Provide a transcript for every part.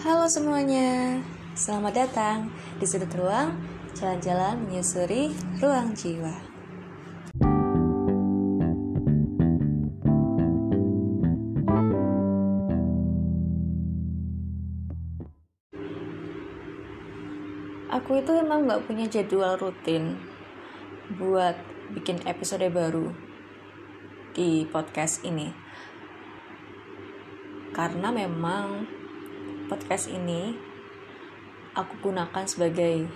Halo semuanya, selamat datang di sudut ruang jalan-jalan menyusuri ruang jiwa. Aku itu emang nggak punya jadwal rutin buat bikin episode baru di podcast ini karena memang podcast ini aku gunakan sebagai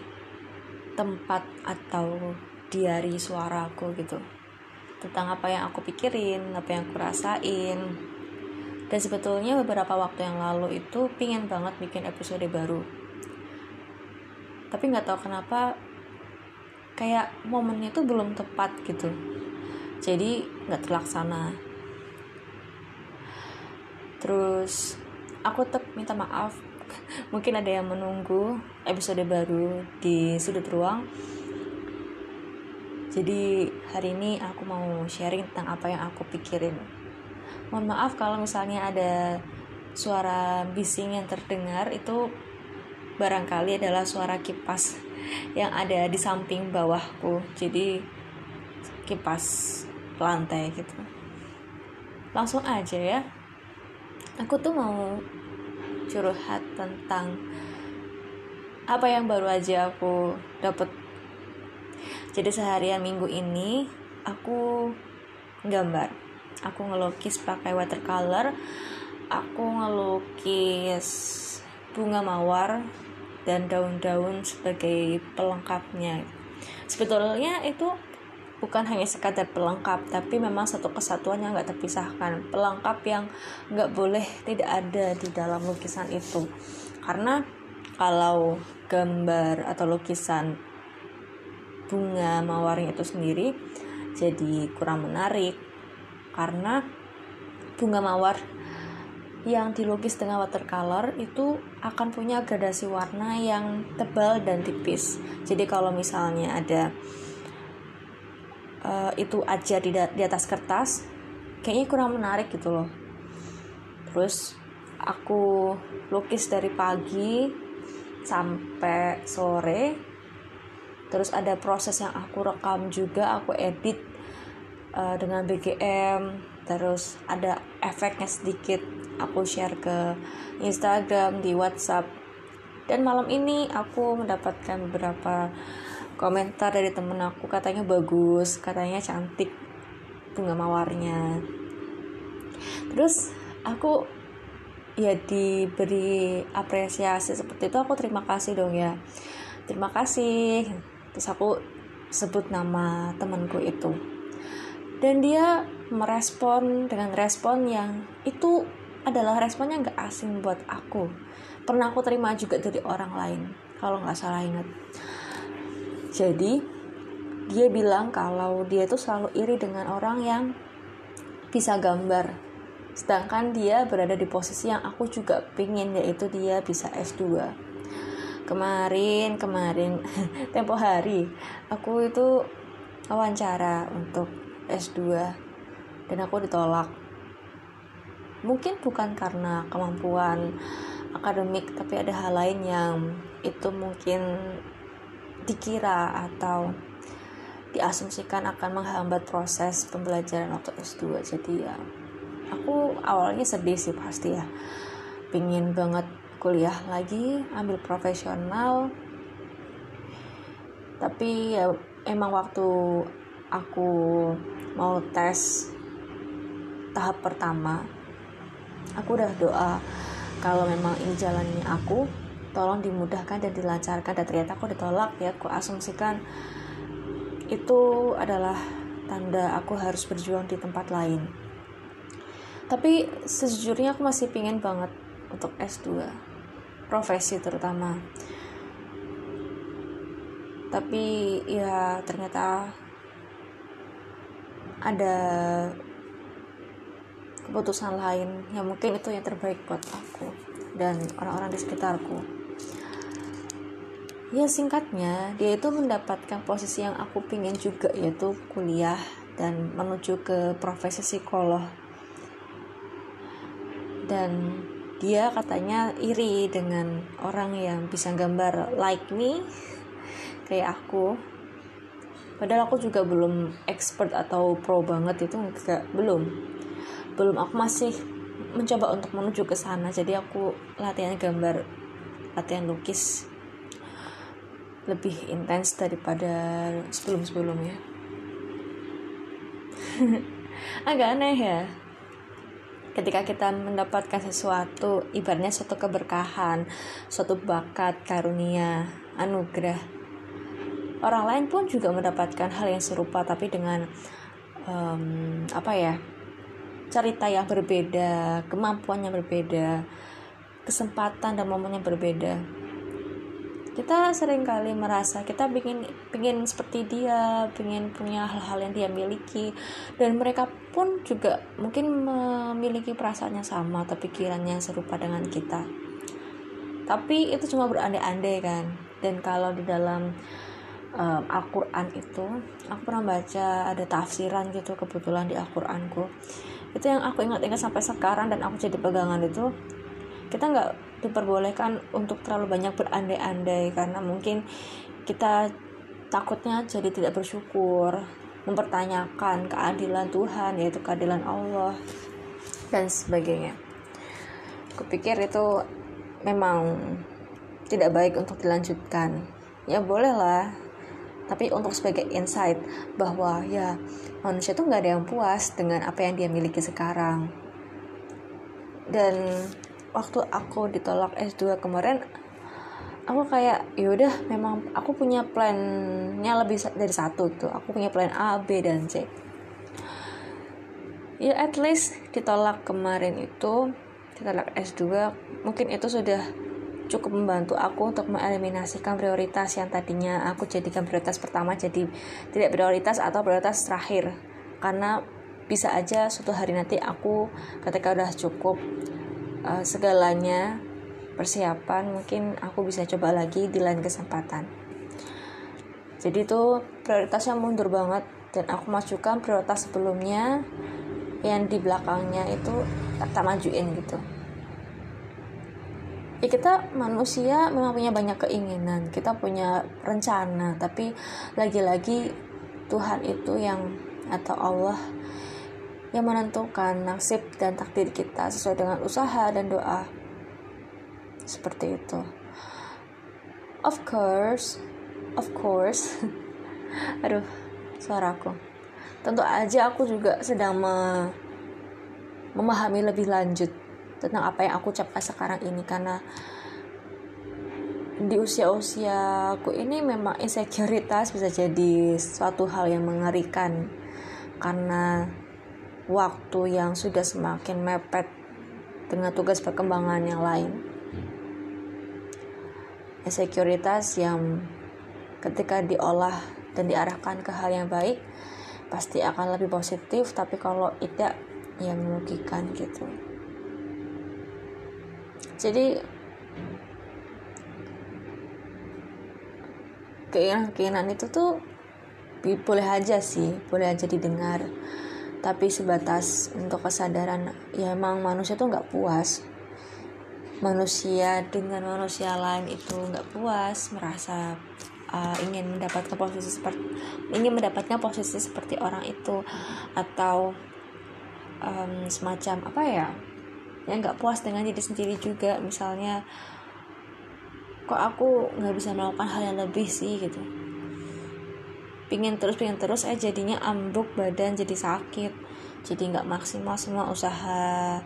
tempat atau diary suaraku gitu. Tentang apa yang aku pikirin, apa yang aku rasain. Dan sebetulnya beberapa waktu yang lalu itu pingin banget bikin episode baru. Tapi nggak tahu kenapa kayak momennya itu belum tepat gitu. Jadi nggak terlaksana. Terus aku tetap minta maaf. Mungkin ada yang menunggu episode baru di sudut ruang. Jadi hari ini aku mau sharing tentang apa yang aku pikirin. Mohon maaf kalau misalnya ada suara bising yang terdengar itu barangkali adalah suara kipas yang ada di samping bawahku. Jadi kipas lantai gitu. Langsung aja ya aku tuh mau curhat tentang apa yang baru aja aku dapat jadi seharian minggu ini aku gambar. Aku ngelukis pakai watercolor aku ngelukis bunga mawar dan daun-daun sebagai pelengkapnya. Sebetulnya itu bukan hanya sekadar pelengkap tapi memang satu kesatuan yang nggak terpisahkan pelengkap yang nggak boleh tidak ada di dalam lukisan itu karena kalau gambar atau lukisan bunga mawarnya itu sendiri jadi kurang menarik karena bunga mawar yang dilukis dengan watercolor itu akan punya gradasi warna yang tebal dan tipis. Jadi kalau misalnya ada uh, itu aja di, di atas kertas, kayaknya kurang menarik gitu loh. Terus aku lukis dari pagi sampai sore. Terus ada proses yang aku rekam juga, aku edit uh, dengan BGM. Terus ada efeknya sedikit aku share ke Instagram, di WhatsApp. Dan malam ini aku mendapatkan beberapa komentar dari temen aku katanya bagus, katanya cantik bunga mawarnya. Terus aku ya diberi apresiasi seperti itu aku terima kasih dong ya. Terima kasih. Terus aku sebut nama temanku itu. Dan dia merespon dengan respon yang itu adalah responnya nggak asing buat aku pernah aku terima juga dari orang lain kalau nggak salah ingat jadi dia bilang kalau dia itu selalu iri dengan orang yang bisa gambar. Sedangkan dia berada di posisi yang aku juga pingin yaitu dia bisa S2 kemarin kemarin tempo hari aku itu wawancara untuk S2 dan aku ditolak. Mungkin bukan karena kemampuan akademik tapi ada hal lain yang itu mungkin dikira atau diasumsikan akan menghambat proses pembelajaran waktu S2 jadi ya aku awalnya sedih sih pasti ya. Pingin banget kuliah lagi ambil profesional. Tapi ya emang waktu aku mau tes tahap pertama aku udah doa kalau memang ini jalannya aku tolong dimudahkan dan dilancarkan. Dan ternyata aku ditolak ya aku asumsikan itu adalah tanda aku harus berjuang di tempat lain. Tapi sejujurnya aku masih pingin banget untuk S2 profesi terutama. Tapi ya ternyata ada keputusan lain yang mungkin itu yang terbaik buat aku dan orang-orang di sekitarku ya singkatnya dia itu mendapatkan posisi yang aku pingin juga yaitu kuliah dan menuju ke profesi psikolog. Dan dia katanya iri dengan orang yang bisa gambar like me kayak aku. Padahal aku juga belum expert atau pro banget itu enggak belum. Belum aku masih mencoba untuk menuju ke sana. Jadi aku latihan gambar latihan lukis lebih intens daripada sebelum-sebelumnya. Agak aneh ya. Ketika kita mendapatkan sesuatu ibaratnya suatu keberkahan suatu bakat karunia anugerah orang lain pun juga mendapatkan hal yang serupa tapi dengan um, apa ya cerita yang berbeda kemampuan yang berbeda kesempatan dan momen yang berbeda kita sering kali merasa kita ingin ingin seperti dia ingin punya hal-hal yang dia miliki. Dan mereka pun juga mungkin memiliki perasaan yang sama atau pikiran yang serupa dengan kita. Tapi itu cuma berandai-andai kan. Dan kalau di dalam um, Al-Quran itu aku pernah baca ada tafsiran gitu kebetulan di Al-Quranku. Itu yang aku ingat-ingat sampai sekarang dan aku jadi pegangan itu kita nggak diperbolehkan untuk terlalu banyak berandai-andai karena mungkin kita takutnya jadi tidak bersyukur mempertanyakan keadilan Tuhan yaitu keadilan Allah dan sebagainya. Kupikir itu memang tidak baik untuk dilanjutkan. Ya bolehlah. Tapi untuk sebagai insight bahwa ya manusia itu nggak ada yang puas dengan apa yang dia miliki sekarang. Dan waktu aku ditolak S2 kemarin aku kayak yaudah memang aku punya plannya lebih dari satu tuh aku punya plan A B dan C. Ya at least ditolak kemarin itu ditolak S2 mungkin itu sudah cukup membantu aku untuk mengeliminasikan prioritas yang tadinya aku jadikan prioritas pertama jadi tidak prioritas atau prioritas terakhir. Karena bisa aja suatu hari nanti aku ketika udah cukup uh, segalanya persiapan mungkin aku bisa coba lagi di lain kesempatan. Jadi itu prioritasnya mundur banget dan aku masukkan prioritas sebelumnya yang di belakangnya itu tak, majuin gitu. Ya kita manusia memang punya banyak keinginan kita punya rencana tapi lagi-lagi Tuhan itu yang atau Allah yang menentukan nasib dan takdir kita sesuai dengan usaha dan doa. Seperti itu. Of course, of course. Aduh, suaraku. Tentu aja aku juga sedang me memahami lebih lanjut tentang apa yang aku capai sekarang ini karena di usia-usia aku ini memang insekuritas bisa jadi suatu hal yang mengerikan karena waktu yang sudah semakin mepet dengan tugas perkembangan yang lain. Sekuritas yang ketika diolah dan diarahkan ke hal yang baik pasti akan lebih positif tapi kalau tidak yang merugikan gitu. Jadi keinginan-keinginan itu tuh boleh aja sih, boleh aja didengar tapi sebatas untuk kesadaran ya emang manusia tuh nggak puas. Manusia dengan manusia lain itu nggak puas merasa uh, ingin mendapatkan posisi seperti ingin mendapatkan posisi seperti orang itu. Atau um, semacam apa ya yang nggak puas dengan diri sendiri juga. Misalnya kok aku nggak bisa melakukan hal yang lebih sih? gitu pingin terus pingin terus eh jadinya ambruk badan jadi sakit. Jadi nggak maksimal semua usaha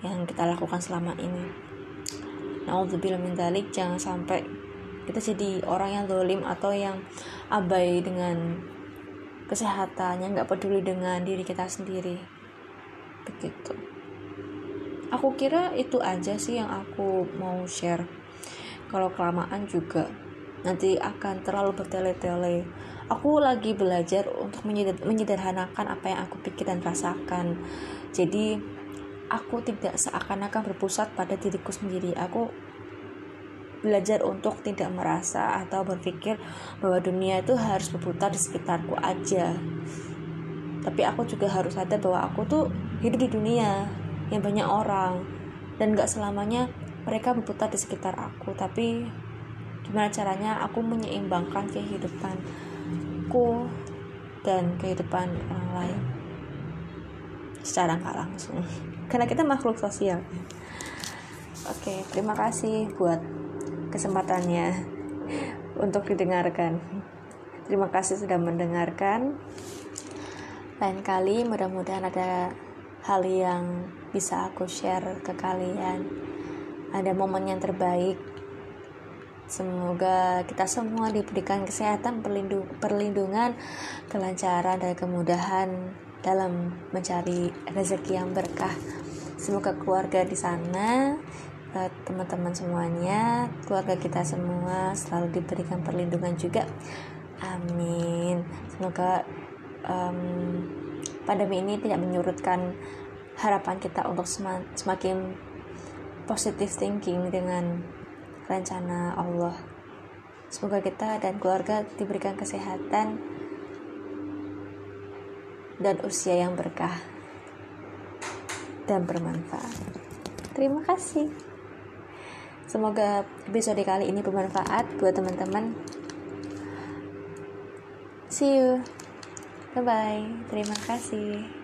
yang kita lakukan selama ini. Naudzubillah min dalik jangan sampai kita jadi orang yang dolim atau yang abai dengan kesehatan yang nggak peduli dengan diri kita sendiri. Begitu. Aku kira itu aja sih yang aku mau share. Kalau kelamaan juga nanti akan terlalu bertele-tele aku lagi belajar untuk menyederhanakan apa yang aku pikir dan rasakan. Jadi aku tidak seakan-akan berpusat pada diriku sendiri. Aku belajar untuk tidak merasa atau berpikir bahwa dunia itu harus berputar di sekitarku aja. Tapi aku juga harus sadar bahwa aku tuh hidup di dunia yang banyak orang. Dan gak selamanya mereka berputar di sekitar aku. Tapi gimana caranya aku menyeimbangkan kehidupanku dan kehidupan orang lain secara nggak langsung. Karena kita makhluk sosial. Oke terima kasih buat kesempatannya untuk didengarkan. Terima kasih sudah mendengarkan. Lain kali mudah-mudahan ada hal yang bisa aku share ke kalian. Ada momen yang terbaik Semoga kita semua diberikan kesehatan, perlindungan, kelancaran, dan kemudahan dalam mencari rezeki yang berkah. Semoga keluarga di sana, eh, teman-teman semuanya, keluarga kita semua selalu diberikan perlindungan juga. Amin. Semoga um, pandemi ini tidak menyurutkan harapan kita untuk semakin positive thinking dengan rencana Allah. Semoga kita dan keluarga diberikan kesehatan dan usia yang berkah dan bermanfaat. Terima kasih. Semoga episode kali ini bermanfaat buat teman-teman. See you. Bye bye. Terima kasih.